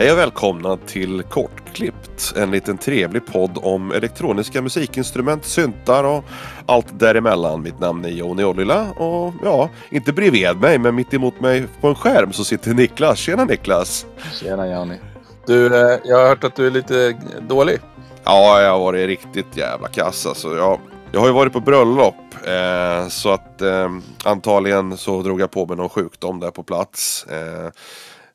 Hej och välkomna till Kortklippt, en liten trevlig podd om elektroniska musikinstrument, syntar och allt däremellan. Mitt namn är Joni Ollila och ja, inte bredvid mig men mitt emot mig på en skärm så sitter Niklas. Tjena Niklas! Tjena Joni! Du, eh, jag har hört att du är lite dålig. Ja, jag har varit riktigt jävla kass alltså. Jag, jag har ju varit på bröllop eh, så att eh, antagligen så drog jag på mig någon sjukdom där på plats. Eh,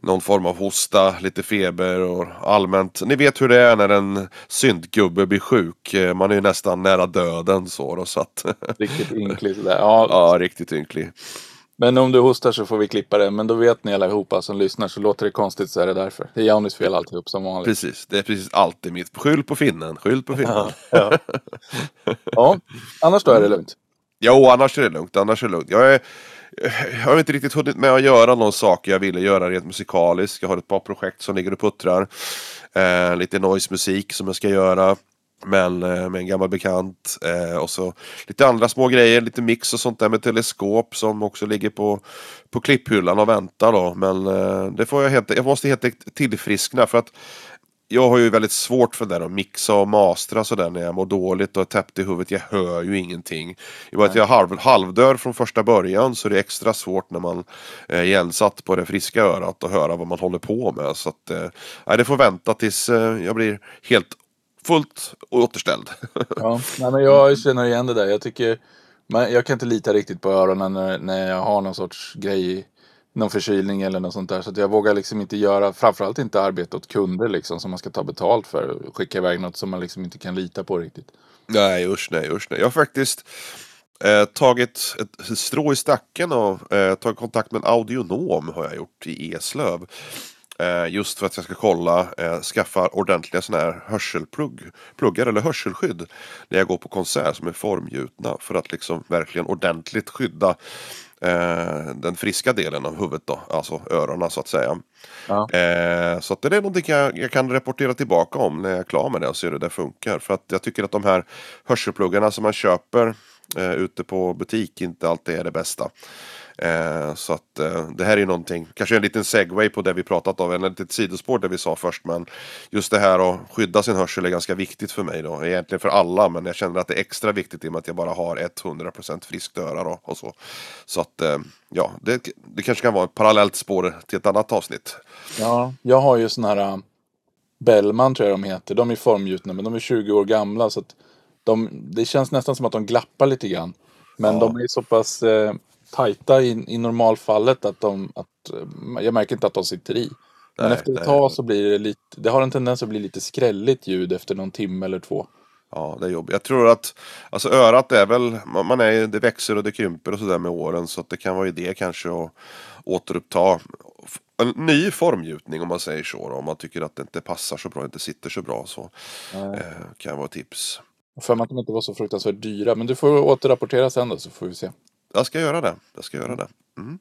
någon form av hosta, lite feber och allmänt. Ni vet hur det är när en syntgubbe blir sjuk. Eh, man är ju nästan nära döden så då, så att... Riktigt ynklig sådär. Ja. ja, riktigt ynklig. Men om du hostar så får vi klippa det. Men då vet ni allihopa som lyssnar så låter det konstigt så är det därför. Det är Jaunis fel alltihop som vanligt. Precis, det är precis alltid mitt. Skyll på finnen, skyll på finnen. Ja, ja. ja. annars då är det lugnt? Jo, annars är det lugnt. Annars är det lugnt. Jag är Eh, jag har inte riktigt hunnit med att göra någon sak jag ville göra rent musikaliskt. Jag har ett par projekt som ligger och puttrar. Eh, lite noise-musik som jag ska göra. Men eh, med en gammal bekant. Eh, och så lite andra små grejer, lite mix och sånt där med teleskop som också ligger på, på klipphyllan och väntar då. Men eh, det får jag helt, jag måste helt enkelt tillfriskna för att jag har ju väldigt svårt för det där att mixa och mastra sådär när jag mår dåligt och är täppt i huvudet. Jag hör ju ingenting. I och med att jag halv, halvdör från första början så är det extra svårt när man är igensatt på det friska örat och höra vad man håller på med. Så att, eh, det får vänta tills eh, jag blir helt fullt återställd. ja, nej, men jag känner igen det där. Jag tycker, men jag kan inte lita riktigt på öronen när, när jag har någon sorts grej någon förkylning eller något sånt där. Så jag vågar liksom inte göra, framförallt inte arbeta åt kunder liksom som man ska ta betalt för. Skicka iväg något som man liksom inte kan lita på riktigt. Nej usch nej usch nej. Jag har faktiskt eh, tagit ett strå i stacken och eh, tagit kontakt med en audionom har jag gjort i Eslöv. Eh, just för att jag ska kolla, eh, skaffa ordentliga sådana här hörselpluggar eller hörselskydd. När jag går på konsert som är formgjutna. För att liksom verkligen ordentligt skydda eh, den friska delen av huvudet då, alltså öronen så att säga. Ja. Eh, så att det är någonting jag, jag, kan rapportera tillbaka om när jag är klar med det och ser hur det funkar. För att jag tycker att de här hörselpluggarna som man köper eh, ute på butik inte alltid är det bästa. Eh, så att eh, det här är någonting, kanske en liten segway på det vi pratat om, eller ett litet sidospår det vi sa först. Men just det här att skydda sin hörsel är ganska viktigt för mig då. Egentligen för alla, men jag känner att det är extra viktigt i och med att jag bara har 100% friskt öra då och så. Så att eh, ja, det, det kanske kan vara ett parallellt spår till ett annat avsnitt. Ja, jag har ju sådana här Bellman tror jag de heter. De är formgjutna men de är 20 år gamla så att de, det känns nästan som att de glappar lite grann. Men ja. de är så pass eh, tajta i, i normalfallet att de, att, eh, jag märker inte att de sitter i. Men nej, efter ett tag så blir det lite, det har en tendens att bli lite skrälligt ljud efter någon timme eller två. Ja, det är jobbigt. Jag tror att alltså örat är väl, man är, det växer och det krymper och sådär med åren så att det kan vara idé kanske att återuppta en ny formgjutning om man säger så. Då, om man tycker att det inte passar så bra, inte sitter så bra så eh, kan vara tips. För att de inte var så fruktansvärt dyra. Men du får återrapportera sen då så får vi se. Jag ska göra det. Jag ska göra det. Mm.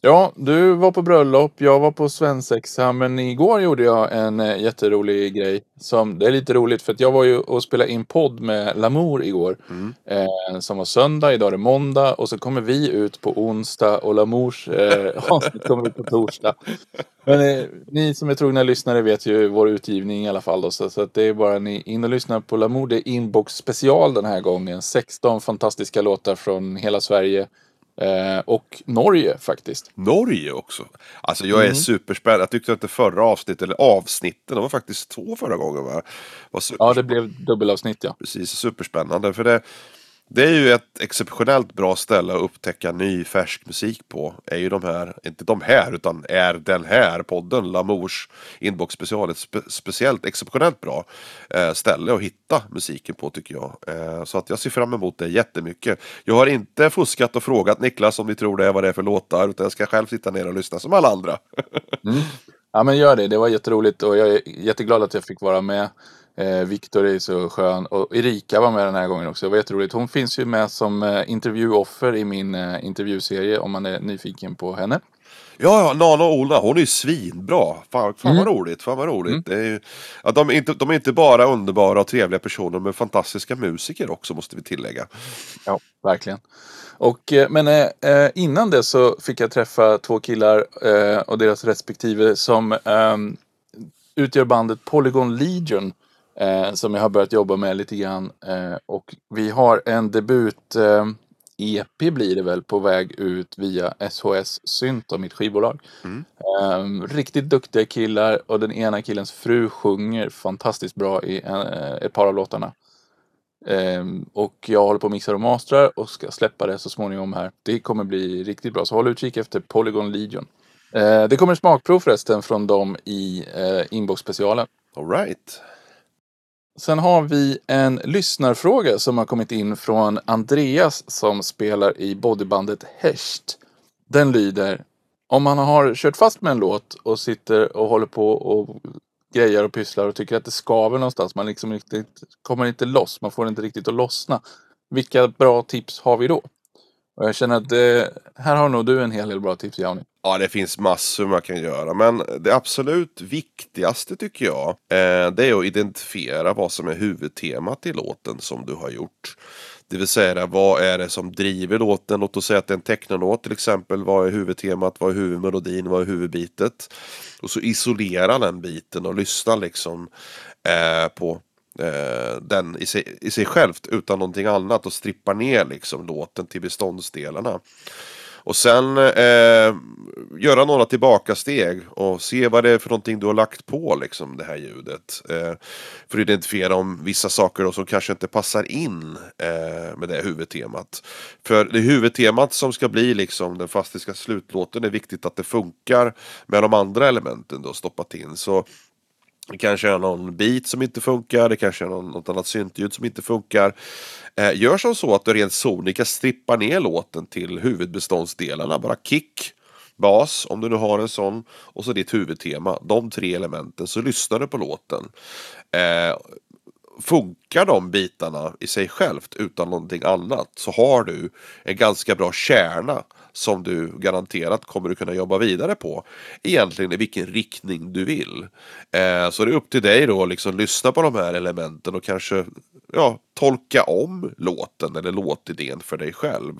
Ja, du var på bröllop, jag var på svensexa, men igår gjorde jag en eh, jätterolig grej. Som, det är lite roligt för att jag var ju och spelade in podd med Lamour igår. Mm. Eh, som var söndag, idag är det måndag och så kommer vi ut på onsdag och Lamours eh, avsnitt kommer ut på torsdag. Men eh, ni som är trogna lyssnare vet ju vår utgivning i alla fall då, så, så att det är bara ni in och lyssna på Lamour. Det är inbox special den här gången. 16 fantastiska låtar från hela Sverige. Eh, och Norge faktiskt. Norge också? Alltså jag är mm. superspänd. Jag tyckte att det förra avsnittet, eller avsnitten, det var faktiskt två förra gången va? Var ja, det blev dubbelavsnitt ja. Precis, superspännande. För det, det är ju ett exceptionellt bra ställe att upptäcka ny färsk musik på. Är ju de här, inte de här, utan är den här podden, Lamours inbox special, ett spe, speciellt exceptionellt bra eh, ställe att hitta musiken på tycker jag. Eh, så att jag ser fram emot det jättemycket. Jag har inte fuskat och frågat Niklas om ni tror det är vad det är för låtar, utan jag ska själv sitta ner och lyssna som alla andra. mm. Ja men gör det, det var jätteroligt och jag är jätteglad att jag fick vara med Eh, Viktor är så skön och Erika var med den här gången också. Det var jätteroligt. Hon finns ju med som eh, intervjuoffer i min eh, intervjuserie om man är nyfiken på henne. Ja, ja, Nana och Ola, hon är ju svinbra. Fan, fan Mm. vad roligt, fan vad roligt. Är ju, ja, de, är inte, de är inte bara underbara och trevliga personer, men fantastiska musiker också, måste vi tillägga. Ja, verkligen. Och, eh, men eh, eh, innan det så fick jag träffa två killar eh, och deras respektive som ehm, utgör bandet Polygon Legion. Eh, som jag har börjat jobba med lite grann. Eh, och vi har en debut eh, EP blir det väl på väg ut via SHS Synt av mitt skivbolag. Ehm, riktigt duktiga killar och den ena killens fru sjunger fantastiskt bra i en, eh, ett par av låtarna. Ehm, och jag håller på att mixa och mastrar och ska släppa det så småningom här. Det kommer bli riktigt bra, så håll utkik efter Polygon Legion. Eh, det kommer smakprov förresten från dem i eh, inbox-specialen. All right. Sen har vi en lyssnarfråga som har kommit in från Andreas som spelar i bodybandet Hesht. Den lyder Om man har kört fast med en låt och sitter och håller på och grejer och pysslar och tycker att det skaver någonstans. Man liksom riktigt, kommer inte loss. Man får inte riktigt att lossna. Vilka bra tips har vi då? Och jag känner att det, här har nog du en hel del bra tips, Jani. Ja, det finns massor man kan göra, men det absolut viktigaste tycker jag, eh, det är att identifiera vad som är huvudtemat i låten som du har gjort. Det vill säga, vad är det som driver låten? Låt oss säga att det är en technolåt till exempel. Vad är huvudtemat? Vad är huvudmelodin? Vad är huvudbitet? Och så isolera den biten och lyssna liksom eh, på eh, den i sig, i sig självt utan någonting annat och strippa ner liksom låten till beståndsdelarna. Och sen eh, göra några tillbakasteg och se vad det är för någonting du har lagt på liksom det här ljudet. Eh, för att identifiera om vissa saker då som kanske inte passar in eh, med det huvudtemat. För det huvudtemat som ska bli liksom den fastiska slutlåten är viktigt att det funkar med de andra elementen du har stoppat in. Så det kanske är någon beat som inte funkar, det kanske är någon, något annat syntljud som inte funkar. Eh, gör som så att du rent sonika strippar ner låten till huvudbeståndsdelarna. Bara kick, bas, om du nu har en sån, och så ditt huvudtema. De tre elementen, så lyssnar du på låten. Eh, funkar de bitarna i sig självt utan någonting annat så har du en ganska bra kärna som du garanterat kommer att kunna jobba vidare på. Egentligen i vilken riktning du vill. Eh, så det är upp till dig då att liksom lyssna på de här elementen och kanske ja, tolka om låten eller låtidén för dig själv.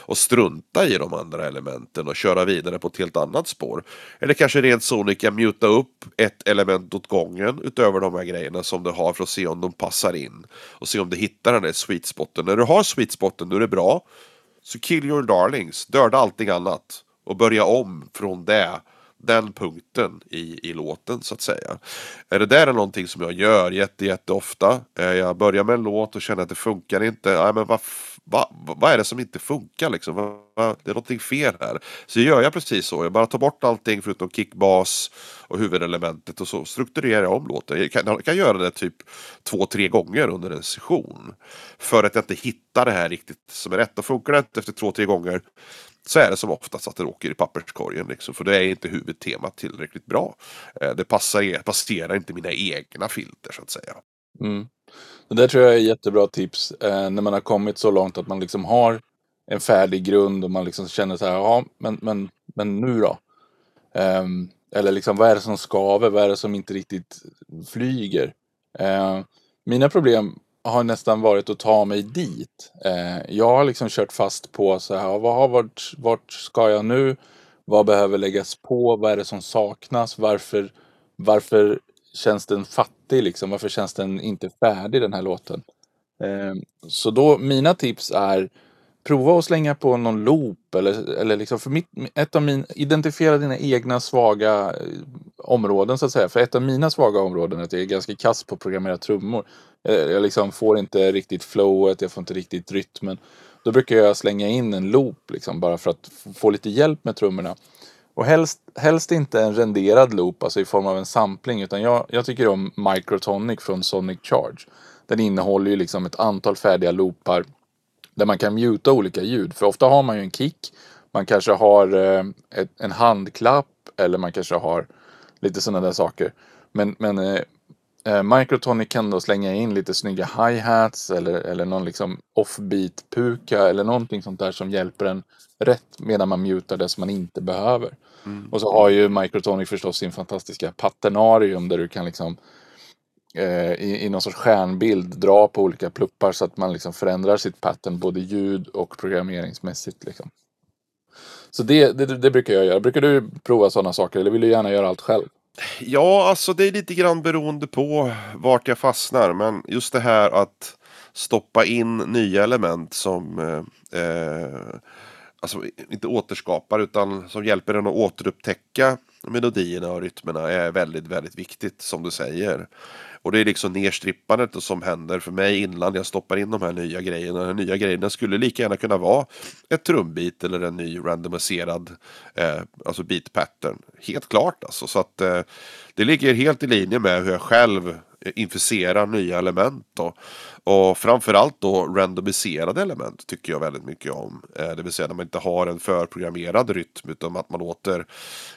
Och strunta i de andra elementen och köra vidare på ett helt annat spår. Eller kanske rent sonika muta upp ett element åt gången utöver de här grejerna som du har för att se om de passar in. Och se om du hittar den där sweet spoten. När du har sweet spoten då är det bra. Så kill your darlings, döda allting annat. Och börja om från det den punkten i, i låten så att säga. Är det där är någonting som jag gör jätte, eh, Jag börjar med en låt och känner att det funkar inte. Nej, men vad, vad, vad är det som inte funkar liksom? Vad, vad, det är någonting fel här. Så gör jag precis så. Jag bara tar bort allting förutom kickbas och huvudelementet och så strukturerar jag om låten. Jag kan, jag kan göra det typ två, tre gånger under en session. För att jag inte hittar det här riktigt som är rätt. Och funkar det inte efter två, tre gånger så är det som oftast att det åker i papperskorgen. Liksom, för det är inte huvudtemat tillräckligt bra. Eh, det passar, passerar inte mina egna filter så att säga. Mm. Det där tror jag är jättebra tips eh, när man har kommit så långt att man liksom har en färdig grund och man liksom känner så här, ja, men, men, men nu då? Eh, eller liksom, vad är det som skaver? Vad är det som inte riktigt flyger? Eh, mina problem har nästan varit att ta mig dit. Eh, jag har liksom kört fast på så här, vad har vart, vart ska jag nu? Vad behöver läggas på? Vad är det som saknas? Varför, varför känns den fattig liksom? Varför känns den inte färdig den här låten? Eh, så då, mina tips är prova att slänga på någon loop eller, eller liksom för mitt, ett av min, identifiera dina egna svaga eh, områden så att säga. För ett av mina svaga områden är att jag är ganska kass på att programmera trummor. Jag, jag liksom får inte riktigt flowet, jag får inte riktigt rytmen. Då brukar jag slänga in en loop liksom bara för att få lite hjälp med trummorna. Och helst, helst inte en renderad loop, alltså i form av en sampling, utan jag, jag tycker om Microtonic från Sonic Charge. Den innehåller ju liksom ett antal färdiga loopar där man kan muta olika ljud. För ofta har man ju en kick, man kanske har eh, ett, en handklapp eller man kanske har lite sådana där saker. Men, men eh, Eh, Microtonic kan då slänga in lite snygga hi-hats eller, eller någon liksom offbeat-puka eller någonting sånt där som hjälper en rätt medan man mutar det som man inte behöver. Mm. Och så har ju Microtonic förstås sin fantastiska paternarium där du kan liksom eh, i, i någon sorts stjärnbild dra på olika pluppar så att man liksom förändrar sitt pattern både ljud och programmeringsmässigt. Liksom. Så det, det, det brukar jag göra. Brukar du prova sådana saker eller vill du gärna göra allt själv? Ja, alltså det är lite grann beroende på vart jag fastnar. Men just det här att stoppa in nya element som eh, eh, alltså inte återskapar utan som hjälper en att återupptäcka melodierna och rytmerna är väldigt, väldigt viktigt som du säger. Och det är liksom nerstrippandet som händer för mig innan jag stoppar in de här nya grejerna. De här nya grejerna skulle lika gärna kunna vara ett trumbit eller en ny randomiserad eh, alltså beat pattern. Helt klart alltså. Så att eh, det ligger helt i linje med hur jag själv Eh, inficera nya element. Då. Och framförallt då randomiserade element tycker jag väldigt mycket om. Eh, det vill säga när man inte har en förprogrammerad rytm utan att man låter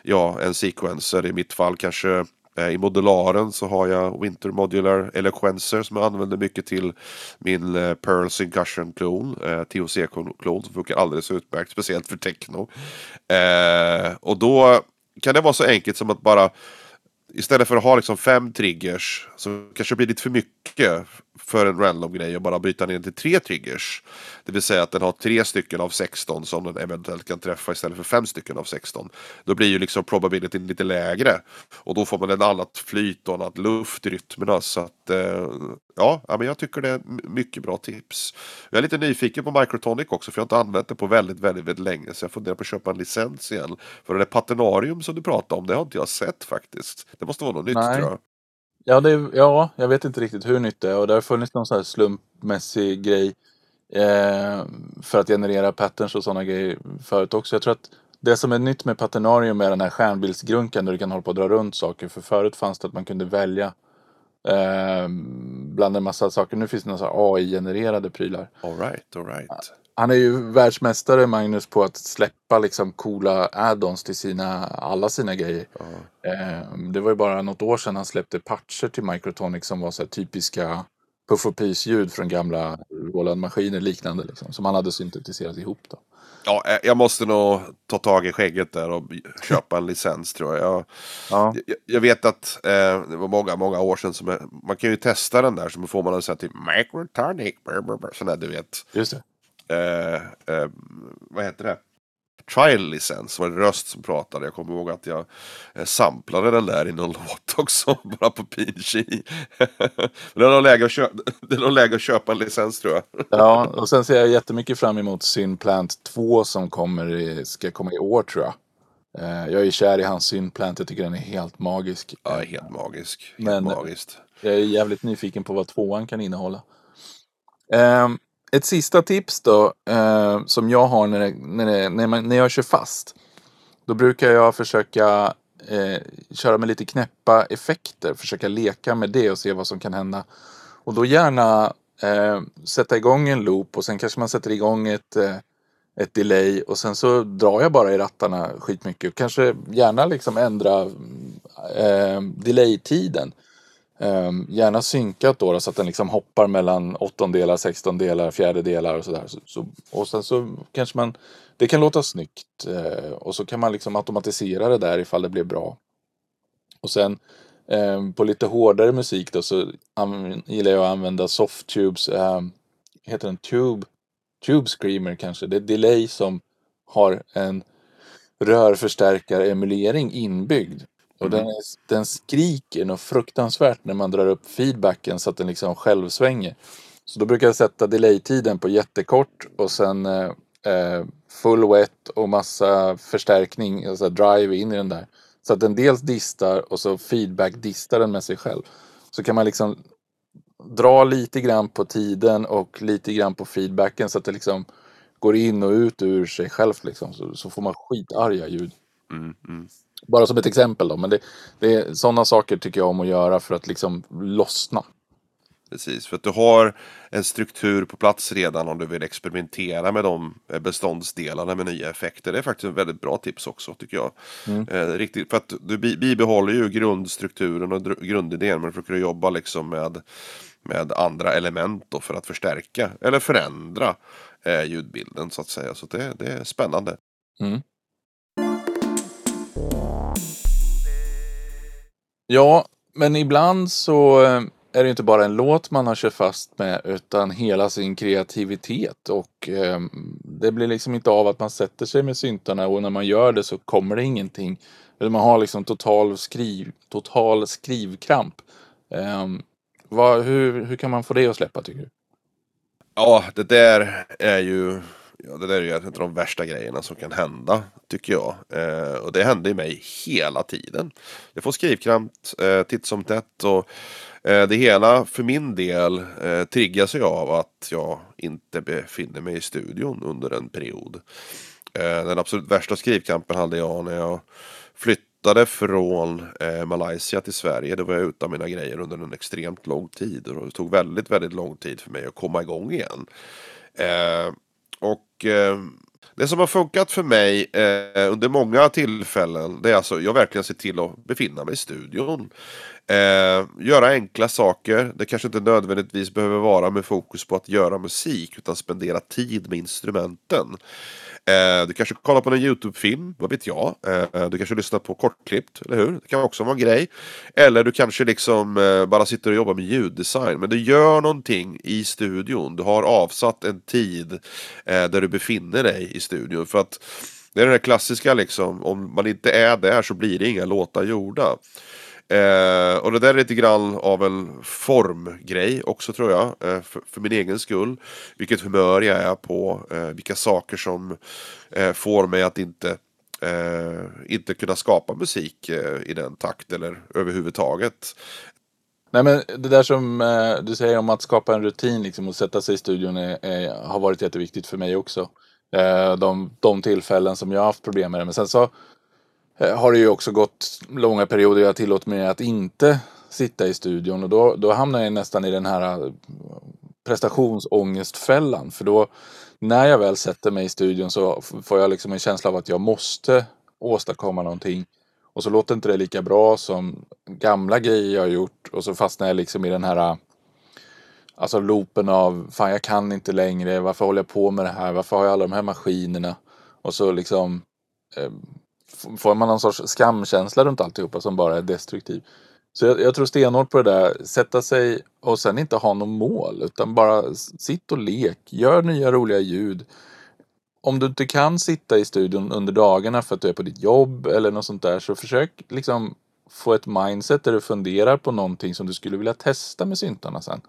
ja, en sequencer i mitt fall kanske eh, I modularen så har jag Winter Modular Eloquencer som jag använder mycket till min Pearl Syncussion klon, THC-klon som funkar alldeles utmärkt, speciellt för techno. och då kan det vara så enkelt som att bara istället för att ha liksom fem triggers så kanske det blir lite för mycket för en random grej och bara bryta ner till tre triggers. Det vill säga att den har tre stycken av 16 som den eventuellt kan träffa istället för fem stycken av 16. Då blir ju liksom probabilityn lite lägre. Och då får man en annat flyt och annat luft i rytmerna. Så att eh, ja, men jag tycker det är mycket bra tips. Jag är lite nyfiken på Microtonic också för jag har inte använt det på väldigt, väldigt, väldigt länge. Så jag funderar på att köpa en licens igen. För det där paternarium som du pratade om, det har inte jag sett faktiskt. Det måste vara något nytt Nej. tror jag. Ja, det, ja, jag vet inte riktigt hur nytt det är och det har funnits någon sån här slumpmässig grej eh, för att generera patterns och sådana grejer förut också. Jag tror att det som är nytt med Paternarium är den här stjärnbildsgrunkan där du kan hålla på och dra runt saker. För förut fanns det att man kunde välja eh, bland en massa saker. Nu finns det några AI-genererade prylar. All right, all right. Han är ju världsmästare Magnus på att släppa liksom coola add-ons till sina, alla sina grejer. Eh, det var ju bara något år sedan han släppte patcher till Microtonic som var så här typiska puff och pis-ljud från gamla Roland-maskiner liknande liksom, som han hade syntetiserat ihop. Då. Ja, eh, jag måste nog ta tag i skägget där och köpa en licens tror jag. Jag, Ja, jag, jag vet att eh, det var många, många år sedan som jag, man kan ju testa den där så får man en sån här typ microtonic, sån där du vet. just det. Eh, eh, vad heter det? Trial-licens var det röst som pratade. Jag kommer ihåg att jag eh, samplade den där i någon låt också, bara på Pinchi. det är nog läge läge att köpa en licens tror jag. Ja, och sen ser jag jättemycket fram emot Synplant 2 som kommer i, ska komma i år tror jag. Eh, Jag är kär i hans Synplant, jag tycker den är helt magisk. Ja, helt magisk. Helt Men- magiskt. Jag är jävligt nyfiken på vad tvåan kan innehålla. Ehm, ett sista tips då, eh, som jag har när, det, när, det, när, man, när jag kör fast. Då brukar jag försöka eh, köra med lite knäppa effekter, försöka leka med det och se vad som kan hända. Och då gärna eh, sätta igång en loop och sen kanske man sätter igång ett, eh, ett delay och sen så drar jag bara i rattarna skitmycket. Kanske gärna liksom ändra eh, delay-tiden. Um, gärna synkat då, då så att den liksom hoppar mellan åttondelar, sextondelar, fjärdedelar och sådär. Så, så, och sen så kanske man, det kan låta snyggt uh, och så kan man liksom automatisera det där ifall det blir bra. Och sen um, på lite hårdare musik då så gillar jag att använda softtubes, um, ehm, heter den tube, tube screamer kanske, det är delay som har en rörförstärkaremulering inbyggd. Och den, är, den skriker något fruktansvärt när man drar upp feedbacken så att den liksom själv svänger. Så då brukar jag sätta delay-tiden på jättekort och sen eh, eh, full wet och massa förstärkning, alltså drive in i den där. Så att den dels distar och så feedback distar den med sig själv. Så kan man liksom dra lite grann på tiden och lite grann på feedbacken så att det liksom går in och ut ur sig självt liksom. Så, så får man skitarga ljud. Mm, mm. Bara som ett exempel då, men det, det är, sådana saker tycker jag om att göra för att liksom lossna. Precis, för att du har en struktur på plats redan om du vill experimentera med de eh, beståndsdelarna med nya effekter. Det är faktiskt ett väldigt bra tips också tycker jag. Mm. Eh, riktigt, för att du bi- bibehåller ju grundstrukturen och grundidén men försöker jobba liksom med, med andra element då för att förstärka eller förändra eh, ljudbilden så att säga. Så det, det är spännande. Mm. Ja, men ibland så eh, är det inte bara en låt man har kört fast med utan hela sin kreativitet och eh, det blir liksom inte av att man sätter sig med syntarna och när man gör det så kommer det ingenting. Eller man har liksom total, skriv, total skrivkramp. Eh, vad, hur, hur kan man få det att släppa tycker du? Ja, det där är ju Ja, det där är ju en av de värsta grejerna som kan hända, tycker jag. Eh, och det händer i mig hela tiden. Jag får skrivkramp eh, titt som tätt och eh, det hela för min del eh, triggas ju av att jag inte befinner mig i studion under en period. Eh, den absolut värsta skrivkrampen hade jag när jag flyttade från eh, Malaysia till Sverige. Då var jag utan mina grejer under en extremt lång tid. Och det tog väldigt, väldigt lång tid för mig att komma igång igen. Eh, och eh, det som har funkat för mig eh, under många tillfällen det är alltså jag verkligen ser till att befinna mig i studion. Eh, göra enkla saker. Det kanske inte nödvändigtvis behöver vara med fokus på att göra musik utan spendera tid med instrumenten. Eh, du kanske kollar på en YouTube-film, vad vet jag. Eh, du kanske lyssnar på kortklippt, eller hur? Det kan också vara en grej. Eller du kanske liksom eh, bara sitter och jobbar med ljuddesign. Men du gör någonting i studion. Du har avsatt en tid eh, där du befinner dig i studion. För att det är den här klassiska liksom, om man inte är där så blir det inga låtar gjorda. Eh, och det där är lite grann av en formgrej också tror jag. Eh, för, för, min egen skull. Vilket humör jag är på. Eh, vilka saker som eh, får mig att inte eh, inte kunna skapa musik eh, i den takt eller överhuvudtaget. Nej men det där som eh, du säger om att skapa en rutin liksom och sätta sig i studion är, är, har varit jätteviktigt för mig också. Eh, de, de tillfällen som jag har haft problem med det. Men sen så Eh, har det ju också gått långa perioder jag tillåtit mig att inte sitta i studion och då, då hamnar jag nästan i den här eh, prestationsångestfällan. För då när jag väl sätter mig i studion så får jag liksom en känsla av att jag måste åstadkomma någonting. Och så låter inte det lika bra som gamla grejer jag har gjort och så fastnar jag liksom i den här eh, Alltså loopen av fan jag kan inte längre, varför håller jag på med det här, varför har jag alla de här maskinerna? Och så liksom eh, får man någon sorts skamkänsla runt alltihopa som bara är destruktiv. Så jag, jag tror stenhårt på det där, sätta sig och sen inte ha något mål utan bara sitt och lek, gör nya roliga ljud. Om du inte kan sitta i studion under dagarna för att du är på ditt jobb eller något sånt där så försök liksom få ett mindset där du funderar på någonting som du skulle vilja testa med syntarna sen.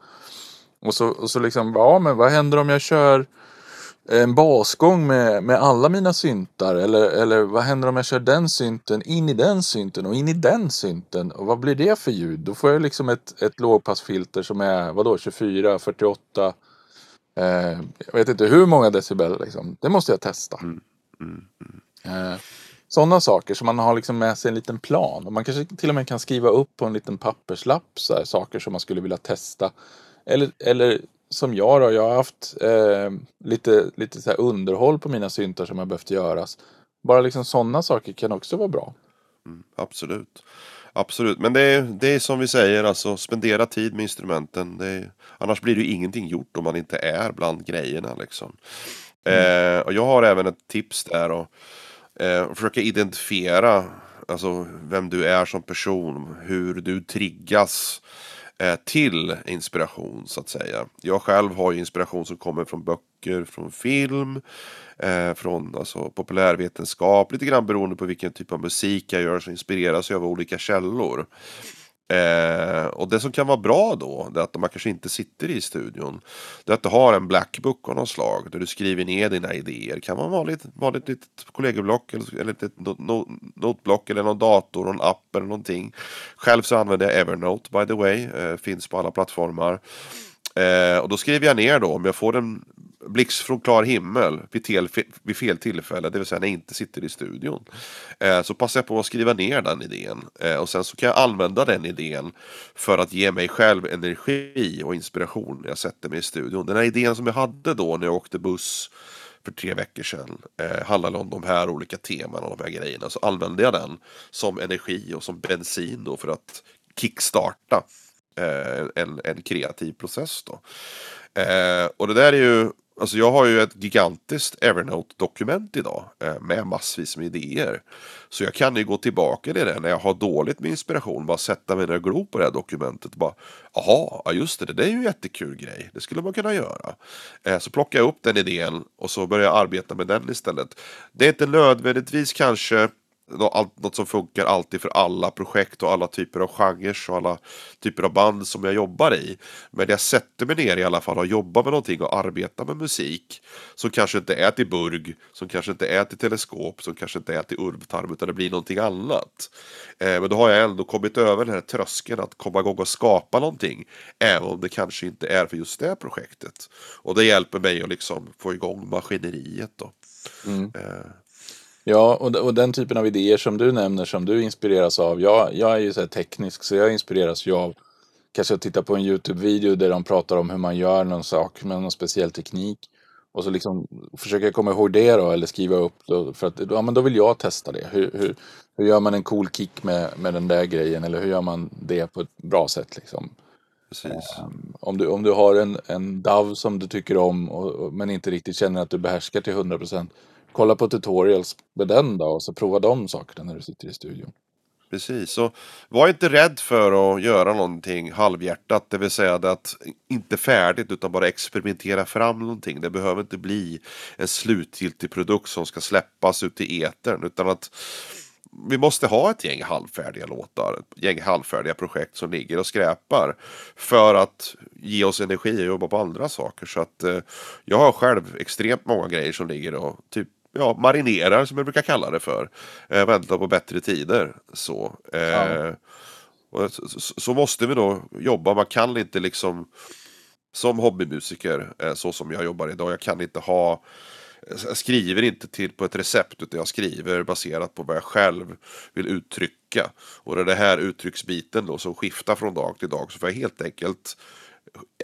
Och så, och så liksom, ja men vad händer om jag kör en basgång med, med alla mina syntar? Eller, eller vad händer om jag kör den synten in i den synten och in i den synten? Och vad blir det för ljud? Då får jag liksom ett, ett lågpassfilter som är vadå 24, 48 eh, Jag vet inte hur många decibel liksom. Det måste jag testa. Mm, mm, mm. Eh, sådana saker som man har liksom med sig en liten plan. Och man kanske till och med kan skriva upp på en liten papperslapp så här, saker som man skulle vilja testa. Eller, eller som jag då, jag har haft eh, lite, lite så underhåll på mina syntar som har behövt göras. Bara liksom sådana saker kan också vara bra. Mm, absolut. Absolut, men det är, det är som vi säger, alltså spendera tid med instrumenten. Är, annars blir det ju ingenting gjort om man inte är bland grejerna liksom. Mm. Eh, och jag har även ett tips där och eh, försöka identifiera alltså, vem du är som person, hur du triggas Eh, till inspiration så att säga. Jag själv har ju inspiration som kommer från böcker, från film, eh, från alltså, populärvetenskap, lite grann beroende på vilken typ av musik jag gör så inspireras jag av olika källor. Eh, och det som kan vara bra då, det är att man kanske inte sitter i studion. Det är att du har en blackbook av något slag där du skriver ner dina idéer. Det kan vara vanligt, vanligt litet kollegieblock eller, eller ett notblock eller någon dator, någon app eller någonting. Själv så använder jag Evernote by the way, eh, finns på alla plattformar. Eh, och då skriver jag ner då om jag får en blixt från klar himmel vid, tel, vid fel tillfälle, det vill säga när jag inte sitter i studion. Eh, så passar jag på att skriva ner den idén eh, och sen så kan jag använda den idén för att ge mig själv energi och inspiration när jag sätter mig i studion. Den här idén som jag hade då när jag åkte buss för tre veckor sedan eh, handlade om de här olika teman och de här grejerna. Så använde jag den som energi och som bensin då för att kickstarta eh, en, en kreativ process. Då. Eh, och det där är ju Alltså jag har ju ett gigantiskt Evernote-dokument idag eh, med massvis med idéer. Så jag kan ju gå tillbaka till det när jag har dåligt med inspiration. Bara sätta mig ner och glo på det här dokumentet. Och bara, Jaha, ja just det, det är ju en jättekul grej. Det skulle man kunna göra. Eh, så plockar jag upp den idén och så börjar jag arbeta med den istället. Det är inte nödvändigtvis kanske något som funkar alltid för alla projekt och alla typer av genrer och alla typer av band som jag jobbar i. Men jag sätter mig ner i alla fall och jobbar med någonting och arbetar med musik som kanske inte är till burg, som kanske inte är till teleskop, som kanske inte är till urvtarm utan det blir någonting annat. Eh, men då har jag ändå kommit över den här tröskeln att komma igång och skapa någonting. Även om det kanske inte är för just det projektet. Och det hjälper mig att liksom få igång maskineriet då. Mm. Eh, Ja, och, och den typen av idéer som du nämner som du inspireras av. Jag, jag är ju så teknisk så jag inspireras ju av kanske att titta på en YouTube-video där de pratar om hur man gör någon sak med någon speciell teknik. Och så liksom försöka komma ihåg det då eller skriva upp då, för att ja, men då vill jag testa det. Hur, hur, hur gör man en cool kick med, med den där grejen eller hur gör man det på ett bra sätt liksom. Um, om, du, om du har en, en DAV som du tycker om och, och, men inte riktigt känner att du behärskar till 100% kolla på tutorials med den då och så prova de sakerna när du sitter i studion. Precis, så var inte rädd för att göra någonting halvhjärtat, det vill säga att inte färdigt utan bara experimentera fram någonting. Det behöver inte bli en slutgiltig produkt som ska släppas ut i etern utan att vi måste ha ett gäng halvfärdiga låtar, ett gäng halvfärdiga projekt som ligger och skräpar för att ge oss energi och jobba på andra saker. Så att eh, jag har själv extremt många grejer som ligger och typ ja, marinerar som jag brukar kalla det för. Eh, väntar på bättre tider. Så, eh, ja. så, så, måste vi då jobba. Man kan inte liksom som hobbymusiker eh, så som jag jobbar idag. Jag kan inte ha jag skriver inte till på ett recept utan jag skriver baserat på vad jag själv vill uttrycka. Och det är det här uttrycksbiten då som skiftar från dag till dag så får jag helt enkelt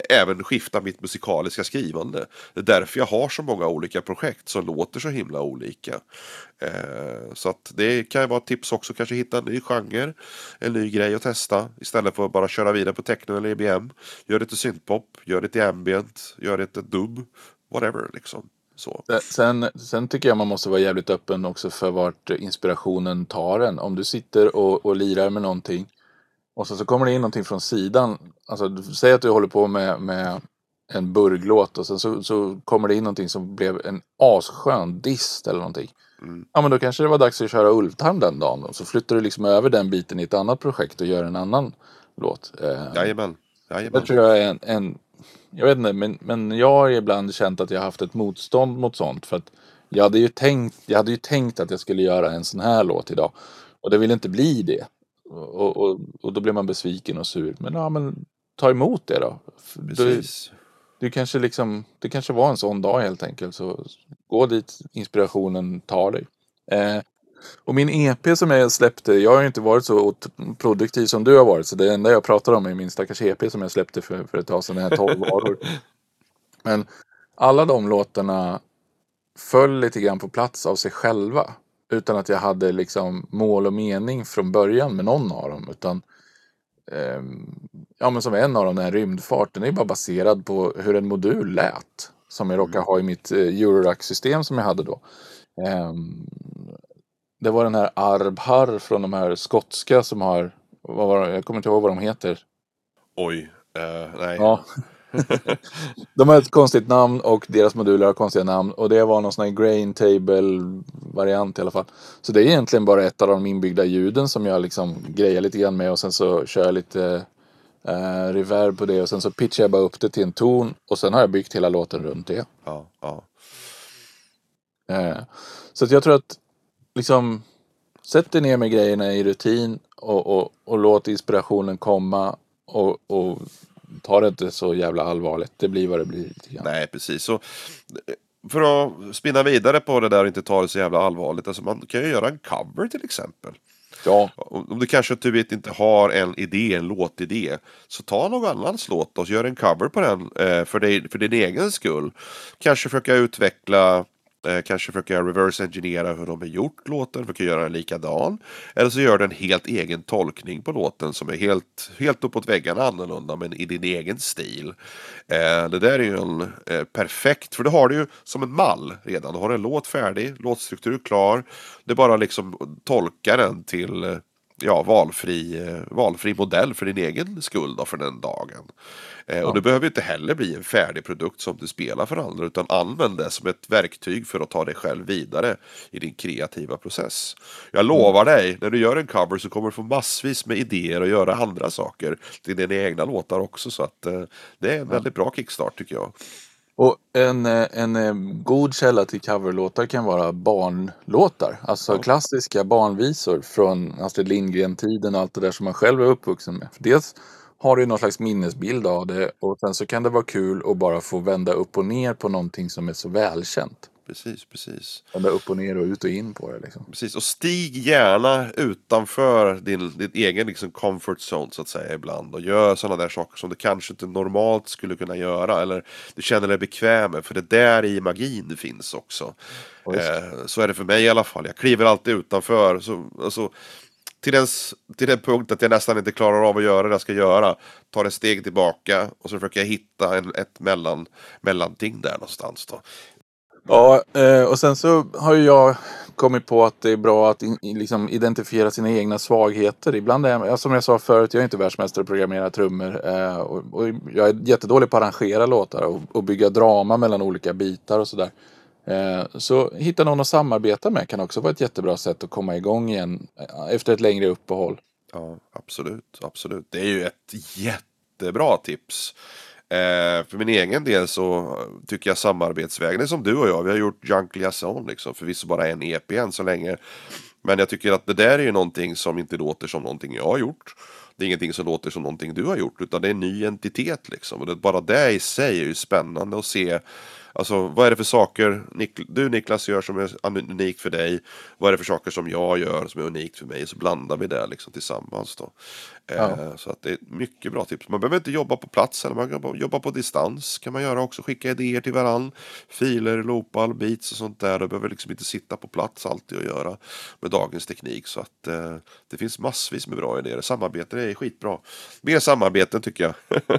även skifta mitt musikaliska skrivande. Det är därför jag har så många olika projekt som låter så himla olika. Eh, så att det kan ju vara ett tips också, kanske hitta en ny genre, en ny grej att testa istället för att bara köra vidare på techno eller EBM. Gör det till syntpop, gör det till ambient, gör det till dub, whatever liksom. Så. Eh, sen, sen tycker jag man måste vara jävligt öppen också för vart inspirationen tar en. Om du sitter och, och lirar med någonting och så, så kommer det in någonting från sidan. Alltså, säg att du håller på med, med en burglåt och sen så, så kommer det in någonting som blev en asskön dist eller någonting. Mm. Ja men då kanske det var dags att köra Ulvtarm den dagen. Då. Så flyttar du liksom över den biten i ett annat projekt och gör en annan låt. Eh, Jajamän. Jajamän. Det tror jag är en, en jag vet inte, men, men jag har ibland känt att jag haft ett motstånd mot sånt. För att jag hade ju tänkt, jag hade ju tänkt att jag skulle göra en sån här låt idag. Och det ville inte bli det. Och, och, och då blir man besviken och sur. Men ja, men ta emot det då. Precis. Du, du kanske liksom, det kanske var en sån dag helt enkelt. Så gå dit inspirationen tar dig. Eh, och min EP som jag släppte, jag har ju inte varit så produktiv som du har varit. Så det enda jag pratar om är min stackars EP som jag släppte för, för ett tag sedan, här 12 varor. Men alla de låtarna föll lite grann på plats av sig själva. Utan att jag hade liksom mål och mening från början med någon av dem. Utan eh, ja men som en av dem, den här rymdfart, den är bara baserad på hur en modul lät. Som jag råkar mm. ha i mitt eh, Eurorack-system som jag hade då. Eh, det var den här Arbhar från de här skotska som har, vad var, jag kommer inte ihåg vad de heter. Oj, uh, nej. Ja. De har ett konstigt namn och deras moduler har konstiga namn. Och det var någon sån här grain table variant i alla fall. Så det är egentligen bara ett av de inbyggda ljuden som jag liksom grejar lite grann med och sen så kör jag lite uh, reverb på det och sen så pitchar jag bara upp det till en ton och sen har jag byggt hela låten runt det. Ja, ja. Uh, så att jag tror att liksom sätt dig ner med grejerna i rutin och, och, och låt inspirationen komma och, och ta det inte så jävla allvarligt. Det blir vad det blir. Nej, precis. Så, för att spinna vidare på det där och inte ta det så jävla allvarligt. Alltså man kan ju göra en cover till exempel. Ja, Om du kanske du vet, inte har en idé, en låtidé. Så ta någon annans låt och gör en cover på den eh, för, dig, för din egen skull. Kanske försöka utveckla Eh, kanske försöka reverse engineera hur de har gjort låten, försöka göra den likadan. Eller så gör du en helt egen tolkning på låten som är helt, helt uppåt väggarna annorlunda men i din egen stil. Eh, det där är ju en eh, perfekt, för då har du ju som en mall redan. Du har en låt färdig, låtstruktur klar. Det är bara liksom tolka den till eh, ja, valfri, eh, valfri modell för din egen skull då, för den dagen. Eh, och det behöver inte heller bli en färdig produkt som du spelar för andra utan använd det som ett verktyg för att ta dig själv vidare i din kreativa process. Jag lovar dig, när du gör en cover så kommer du få massvis med idéer att göra andra saker till dina egna låtar också så att eh, det är en väldigt bra kickstart tycker jag. Och en, eh, en eh, god källa till coverlåtar kan vara barnlåtar. Alltså Ja. klassiska barnvisor från Astrid Lindgren-tiden och allt det där som man själv är uppvuxen med. För dels har du någon slags minnesbild av det och sen så kan det vara kul att bara få vända upp och ner på någonting som är så välkänt. Precis, precis. Vända upp och ner och ut och in på det liksom. Precis, och stig gärna utanför din, din egen liksom comfort zone så att säga ibland och gör sådana där saker som du kanske inte normalt skulle kunna göra eller du känner dig bekväm med för det där i magin finns också. Eh, så är det för mig i alla fall. Jag kliver alltid utanför. Så, alltså, till, den, till den punkt att jag nästan inte klarar av att göra det jag ska göra. Tar ett steg tillbaka och så försöker jag hitta en, ett mellan, mellanting där någonstans. Då. Ja, eh, och sen så har ju jag kommit på att det är bra att in, liksom identifiera sina egna svagheter. Ibland är jag, som jag sa förut, jag är inte världsmästare att programmera trummor. Eh, och, och jag är jättedålig på att arrangera låtar och, och bygga drama mellan olika bitar och sådär. Eh, så hitta någon att samarbeta med kan också vara ett jättebra sätt att komma igång igen eh, efter ett längre uppehåll. Ja, absolut, absolut. Det är ju ett jättebra tips. Eh, för min egen del så tycker jag samarbetsvägen är som du och jag. Vi har gjort Junk Liaison liksom. Förvisso bara en EP än så länge. Men jag tycker att det där är ju någonting som inte låter som någonting jag har gjort. Det är ingenting som låter som någonting du har gjort. Utan det är en ny entitet liksom. Och det, bara det i sig är ju spännande att se. Alltså vad är det för saker Nik- du Niklas gör som är unikt för dig? Vad är det för saker som jag gör som är unikt för mig? Så blandar vi det liksom tillsammans då. Eh, Så att det är mycket bra tips. Man behöver inte jobba på plats eller man kan jobba på distans. Kan man göra också. Skicka idéer till varann. Filer, loopar, beats och sånt där. Du behöver liksom inte sitta på plats alltid och göra med dagens teknik. Så att eh, det finns massvis med bra idéer. Samarbete är skitbra. Mer samarbeten tycker jag.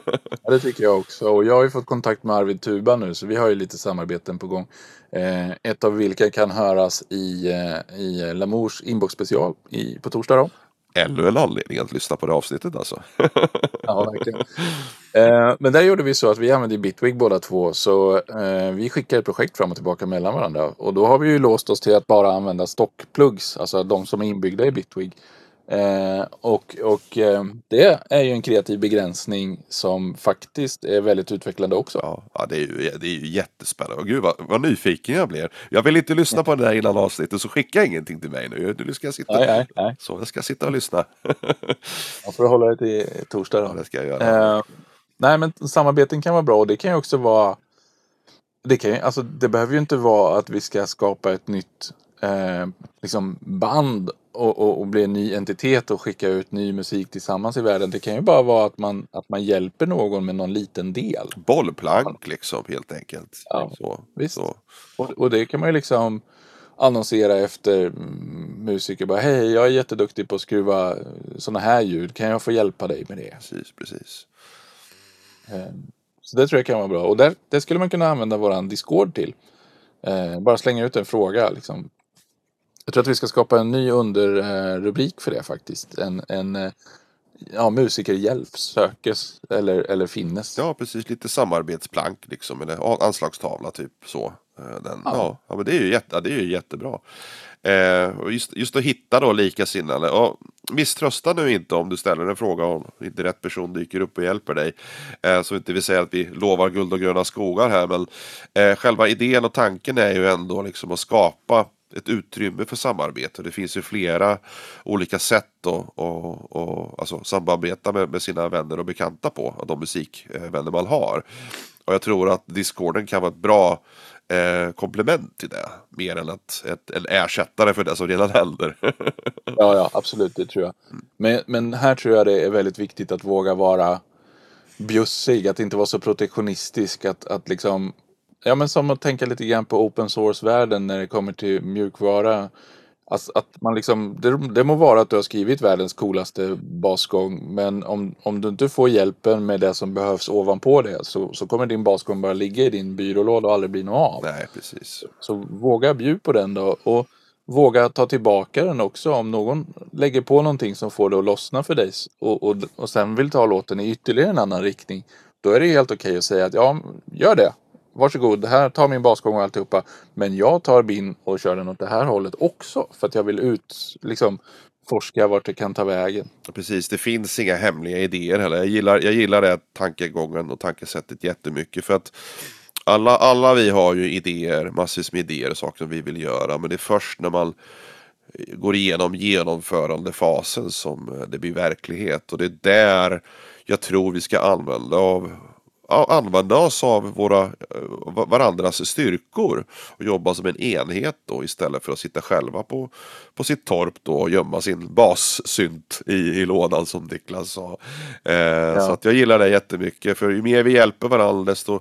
Ja, det tycker jag också. Och jag har ju fått kontakt med Arvid Tuba nu, så vi har ju lite samarbeten på gång. Eh, ett av vilka kan höras i, eh, i Lamours inbox-special i, på torsdag. Då. Ännu en anledning att lyssna på det avsnittet alltså. Ja, verkligen. Eh, men där gjorde vi så att vi använde Bitwig båda två. Så eh, vi skickar ett projekt fram och tillbaka mellan varandra. Och då har vi ju låst oss till att bara använda stockplugs. Alltså de som är inbyggda i Bitwig. Eh, och och eh, det är ju en kreativ begränsning som faktiskt är väldigt utvecklande också. Ja, ja det, är ju, det är ju jättespännande. Och gud vad, vad nyfiken jag blir. Jag vill inte lyssna på det där innan avsnittet så skicka ingenting till mig nu. Nu ska jag sitta, Nej, nej, nej. Så jag ska sitta och lyssna. Jag får hålla det till torsdag Ja, då. det ska jag göra. Eh, nej, men samarbeten kan vara bra och det kan ju också vara... Det, kan alltså, det behöver ju inte vara att vi ska skapa ett nytt eh, liksom band och, och, och bli en ny entitet och skicka ut ny musik tillsammans i världen. Det kan ju bara vara att man, att man hjälper någon med någon liten del. Bollplank liksom helt enkelt. Ja, så, visst. Så. Och, och det kan man ju liksom annonsera efter mm, musiker. Bara, Hej, jag är jätteduktig på att skruva sådana här ljud. Kan jag få hjälpa dig med det? Precis, precis. Eh, Så det tror jag kan vara bra. Och där, det skulle man kunna använda våran Discord till. Eh, bara slänga ut en fråga. Liksom. Jag tror att vi ska skapa en ny underrubrik för det faktiskt. En, en eh, ja, musikerhjälp sökes eller, eller finnes. Ja, precis. Lite samarbetsplank liksom. Eller anslagstavla typ så. Eh, Den, ja. Ja. Ja, men det är ju, jätte, det är ju jättebra. Eh, och just, just att hitta då likasinnade. Och misströsta nu inte om du ställer en fråga och inte rätt person dyker upp och hjälper dig. Eh, så inte vi säger att vi lovar guld och gröna skogar här. Men eh, själva idén och tanken är ju ändå liksom att skapa ett utrymme för samarbete. Det finns ju flera olika sätt att och, och, alltså, samarbeta med, med sina vänner och bekanta på, de musikvänner man har. Och jag tror att Discorden kan vara ett bra eh, komplement till det. Mer än ett, ett, en ersättare för det som redan händer. ja, ja, absolut, det tror jag. Men, men här tror jag det är väldigt viktigt att våga vara bjussig, att inte vara så protektionistisk. Att, att liksom, ja men som att tänka lite grann på open source-världen när det kommer till mjukvara. Alltså att man liksom, det, det må vara att du har skrivit världens coolaste basgång men om, om du inte får hjälpen med det som behövs ovanpå det så, så kommer din basgång bara ligga i din byrålåda och aldrig bli något av. Nej, precis. Så våga bjuda på den då och våga ta tillbaka den också om någon lägger på någonting som får det att lossna för dig och, och, och sen vill ta låten i ytterligare en annan riktning. Då är det helt okej okay att säga att ja, gör det varsågod, här tar min basgång och alltihopa. Men jag tar bin och kör den åt det här hållet också. För att jag vill ut, liksom forska vart det kan ta vägen. Precis, det finns inga hemliga idéer heller. Jag gillar, jag gillar det tankegången och tankesättet jättemycket. För att alla, alla vi har ju idéer, massvis med idéer och saker som vi vill göra. Men det är först när man går igenom genomförandefasen som det blir verklighet. Och det är där jag tror vi ska använda av använda oss av våra, eh, varandras styrkor och jobba som en enhet då istället för att sitta själva på, på sitt torp då och gömma sin bassynt i, i lådan som Niklas sa. Eh, ja. Så att jag gillar det jättemycket för ju mer vi hjälper varandra desto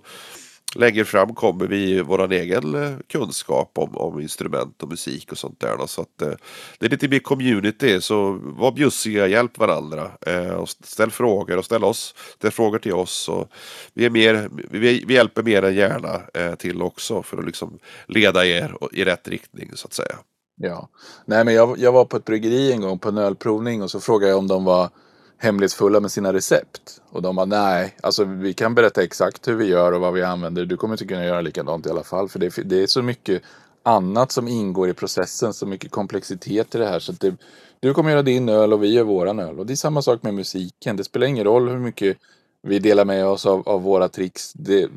längre fram kommer vi vår egen eh, kunskap om, om instrument och musik och sånt där. Då. Så att, eh, det är lite mer community, så var bjussiga, hjälp varandra. Eh, och ställ frågor och ställ, oss, ställ frågor till oss. Och vi, är mer, vi, vi hjälper mer än gärna eh, till också för att liksom leda er i rätt riktning så att säga. Ja, nej men jag, jag var på ett bryggeri en gång på en ölprovning och så frågade jag om de var hemlighetsfulla med sina recept. Och de bara nej, alltså vi kan berätta exakt hur vi gör och vad vi använder. Du kommer inte kunna göra likadant i alla fall. För det, det är så mycket annat som ingår i processen, så mycket komplexitet i det här. Så det, du kommer göra din öl och vi gör våran öl. Och det är samma sak med musiken. Det spelar ingen roll hur mycket vi delar med oss av, av våra tricks. Det,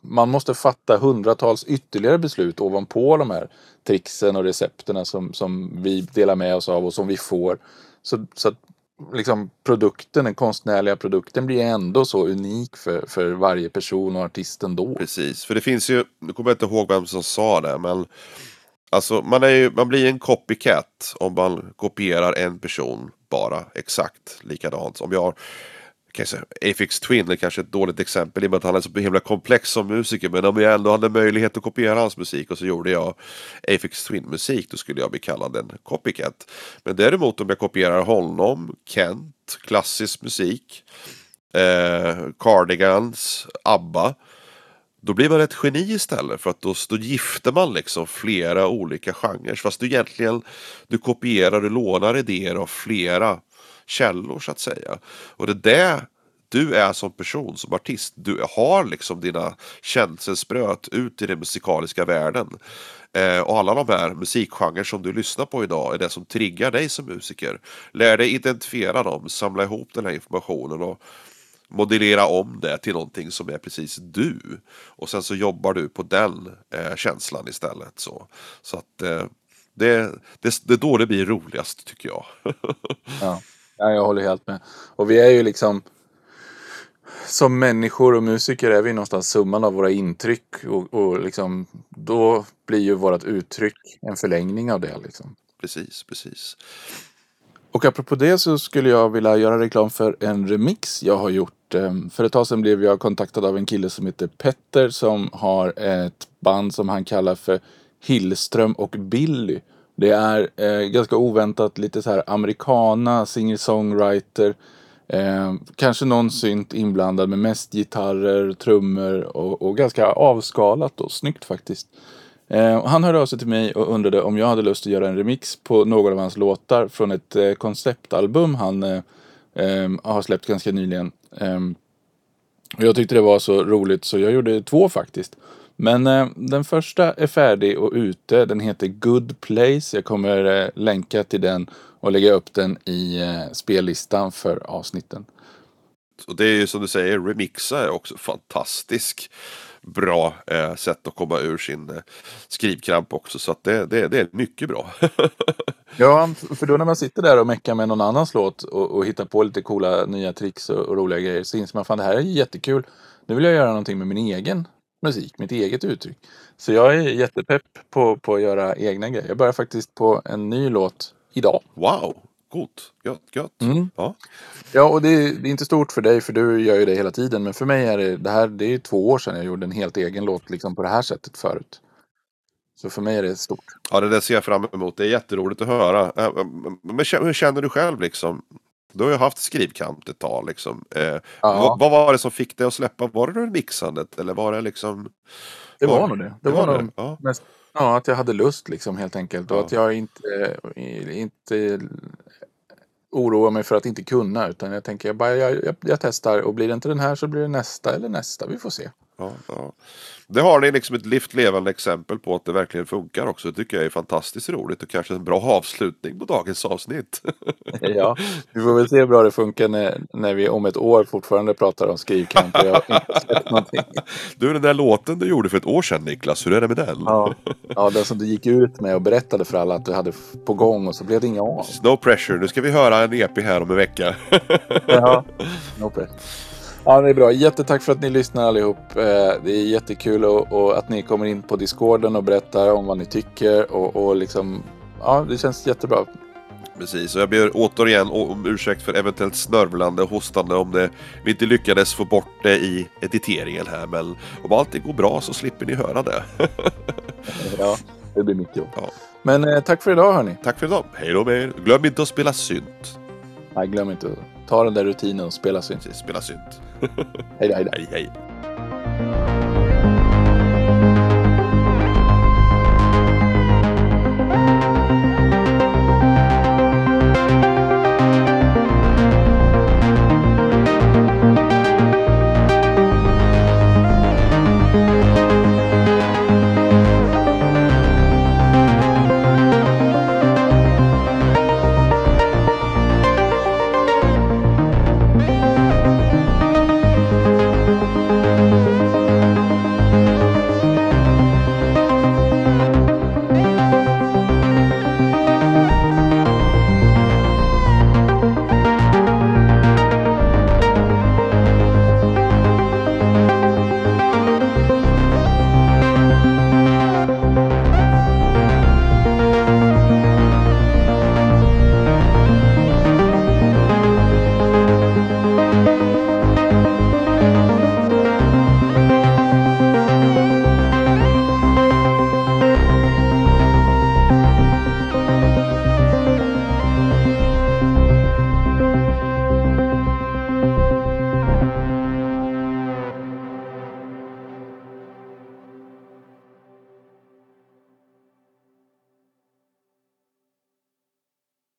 man måste fatta hundratals ytterligare beslut ovanpå de här tricksen och recepterna som, som vi delar med oss av och som vi får. Så, så att liksom produkten, den konstnärliga produkten blir ändå så unik för, för varje person och artist ändå. Precis, för det finns ju, nu kommer jag inte ihåg vem som sa det, men alltså man, är ju, man blir en copycat om man kopierar en person bara exakt likadant. Om jag Afix Twin är kanske ett dåligt exempel i och med att han är så himla komplex som musiker. Men om jag ändå hade möjlighet att kopiera hans musik och så gjorde jag Afix Twin musik då skulle jag bli kallad en copycat. Men däremot om jag kopierar honom, Kent, klassisk musik, eh, Cardigans, ABBA. Då blir man ett geni istället för att då, då gifter man liksom flera olika genrer. Fast du egentligen du kopierar du lånar idéer av flera källor så att säga. Och det är det du är som person, som artist. Du har liksom dina känselspröt ut i den musikaliska världen. Eh, och alla de här musikgenrer som du lyssnar på idag är det som triggar dig som musiker. Lär dig identifiera dem, samla ihop den här informationen och modellera om det till någonting som är precis du. Och sen så jobbar du på den eh, känslan istället. Så, så att eh, det, det, det är då det blir roligast tycker jag. ja. Ja, jag håller helt med. Och vi är ju liksom som människor och musiker är vi någonstans summan av våra intryck och, och liksom, då blir ju vårt uttryck en förlängning av det. Liksom. Precis, precis. Och apropå det så skulle jag vilja göra reklam för en remix jag har gjort. Ehm, för ett tag sedan blev jag kontaktad av en kille som heter Petter som har ett band som han kallar för Hillström och Billy. Det är eh, ganska oväntat lite så här americana, singer-songwriter. Eh, kanske någon synt inblandad med mest gitarrer, trummor och, och ganska avskalat och snyggt faktiskt. Eh, han hörde av sig till mig och undrade om jag hade lust att göra en remix på någon av hans låtar från ett eh, konceptalbum han eh, eh, har släppt ganska nyligen. Eh, och jag tyckte det var så roligt så jag gjorde två faktiskt. Men eh, den första är färdig och ute. Den heter Good Place. Jag kommer eh, länka till den och lägga upp den i eh, spellistan för avsnitten. Och det är ju som du säger, remixa är också fantastisk. bra eh, sätt att komma ur sin eh, skrivkramp också. Så att det, det, det är mycket bra. Ja, för då när man sitter där och meckar med någon annans låt och, och hittar på lite coola nya tricks och, och roliga grejer så inser man fan det här är jättekul. Nu vill jag göra någonting med min egen musik, mitt eget uttryck. Så jag är jättepepp på, på att göra egna grejer. Jag börjar faktiskt på en ny låt idag. Wow, gott, gött, gött. Mm. Ja. Ja, och det är, det är inte stort för dig för du gör ju det hela tiden. Men för mig är det, det här, det är två år sedan jag gjorde en helt egen låt liksom på det här sättet förut. Så för mig är det stort. ja, det där ser jag fram emot. Det är jätteroligt att höra. Eh, Men hur känner du själv liksom? Du har ju haft skrivkant ett tag liksom. Eh, vad, vad var det som fick dig att släppa? Var det mixandet eller var det liksom? Det var nog det. Det var nog Ja. mest ja, att jag hade lust liksom helt enkelt. Och Ja. att jag inte, inte oroar mig för att inte kunna. Utan jag tänker jag, bara, jag, jag, jag testar och blir det inte den här så blir det nästa eller nästa. Vi får se. Ja, ja. Det har ni liksom ett livt levande exempel på att det verkligen funkar också. Det tycker jag är fantastiskt roligt och kanske en bra avslutning på dagens avsnitt. Ja, vi får väl se hur bra det funkar när, när vi om ett år fortfarande pratar om skrivkamp jag har inte sett någonting. Du, den där låten du gjorde för ett år sedan Niklas, hur är det med den? Ja, ja, den som du gick ut med och berättade för alla att du hade på gång och så blev det inga av. No pressure, nu ska vi höra en EP här om en vecka. Ja, no press. Ja, det är bra. Jättetack för att ni lyssnar allihop. Eh, Det är jättekul och, och att ni kommer in på Discorden och berättar om vad ni tycker och, och liksom, ja, det känns jättebra. Precis, och jag ber återigen om ursäkt för eventuellt snörvlande och hostande om det, vi inte lyckades få bort det i editeringen här. Men om allting går bra så slipper ni höra det. Ja, det blir mitt jobb. Ja. Men eh, tack för idag hörni. Tack för idag, hej då med er. Glöm inte att spela synt. Nej, glöm inte Ta den där rutinen och spelas ut. Spelas ut. hej då, hej. Hej, hej.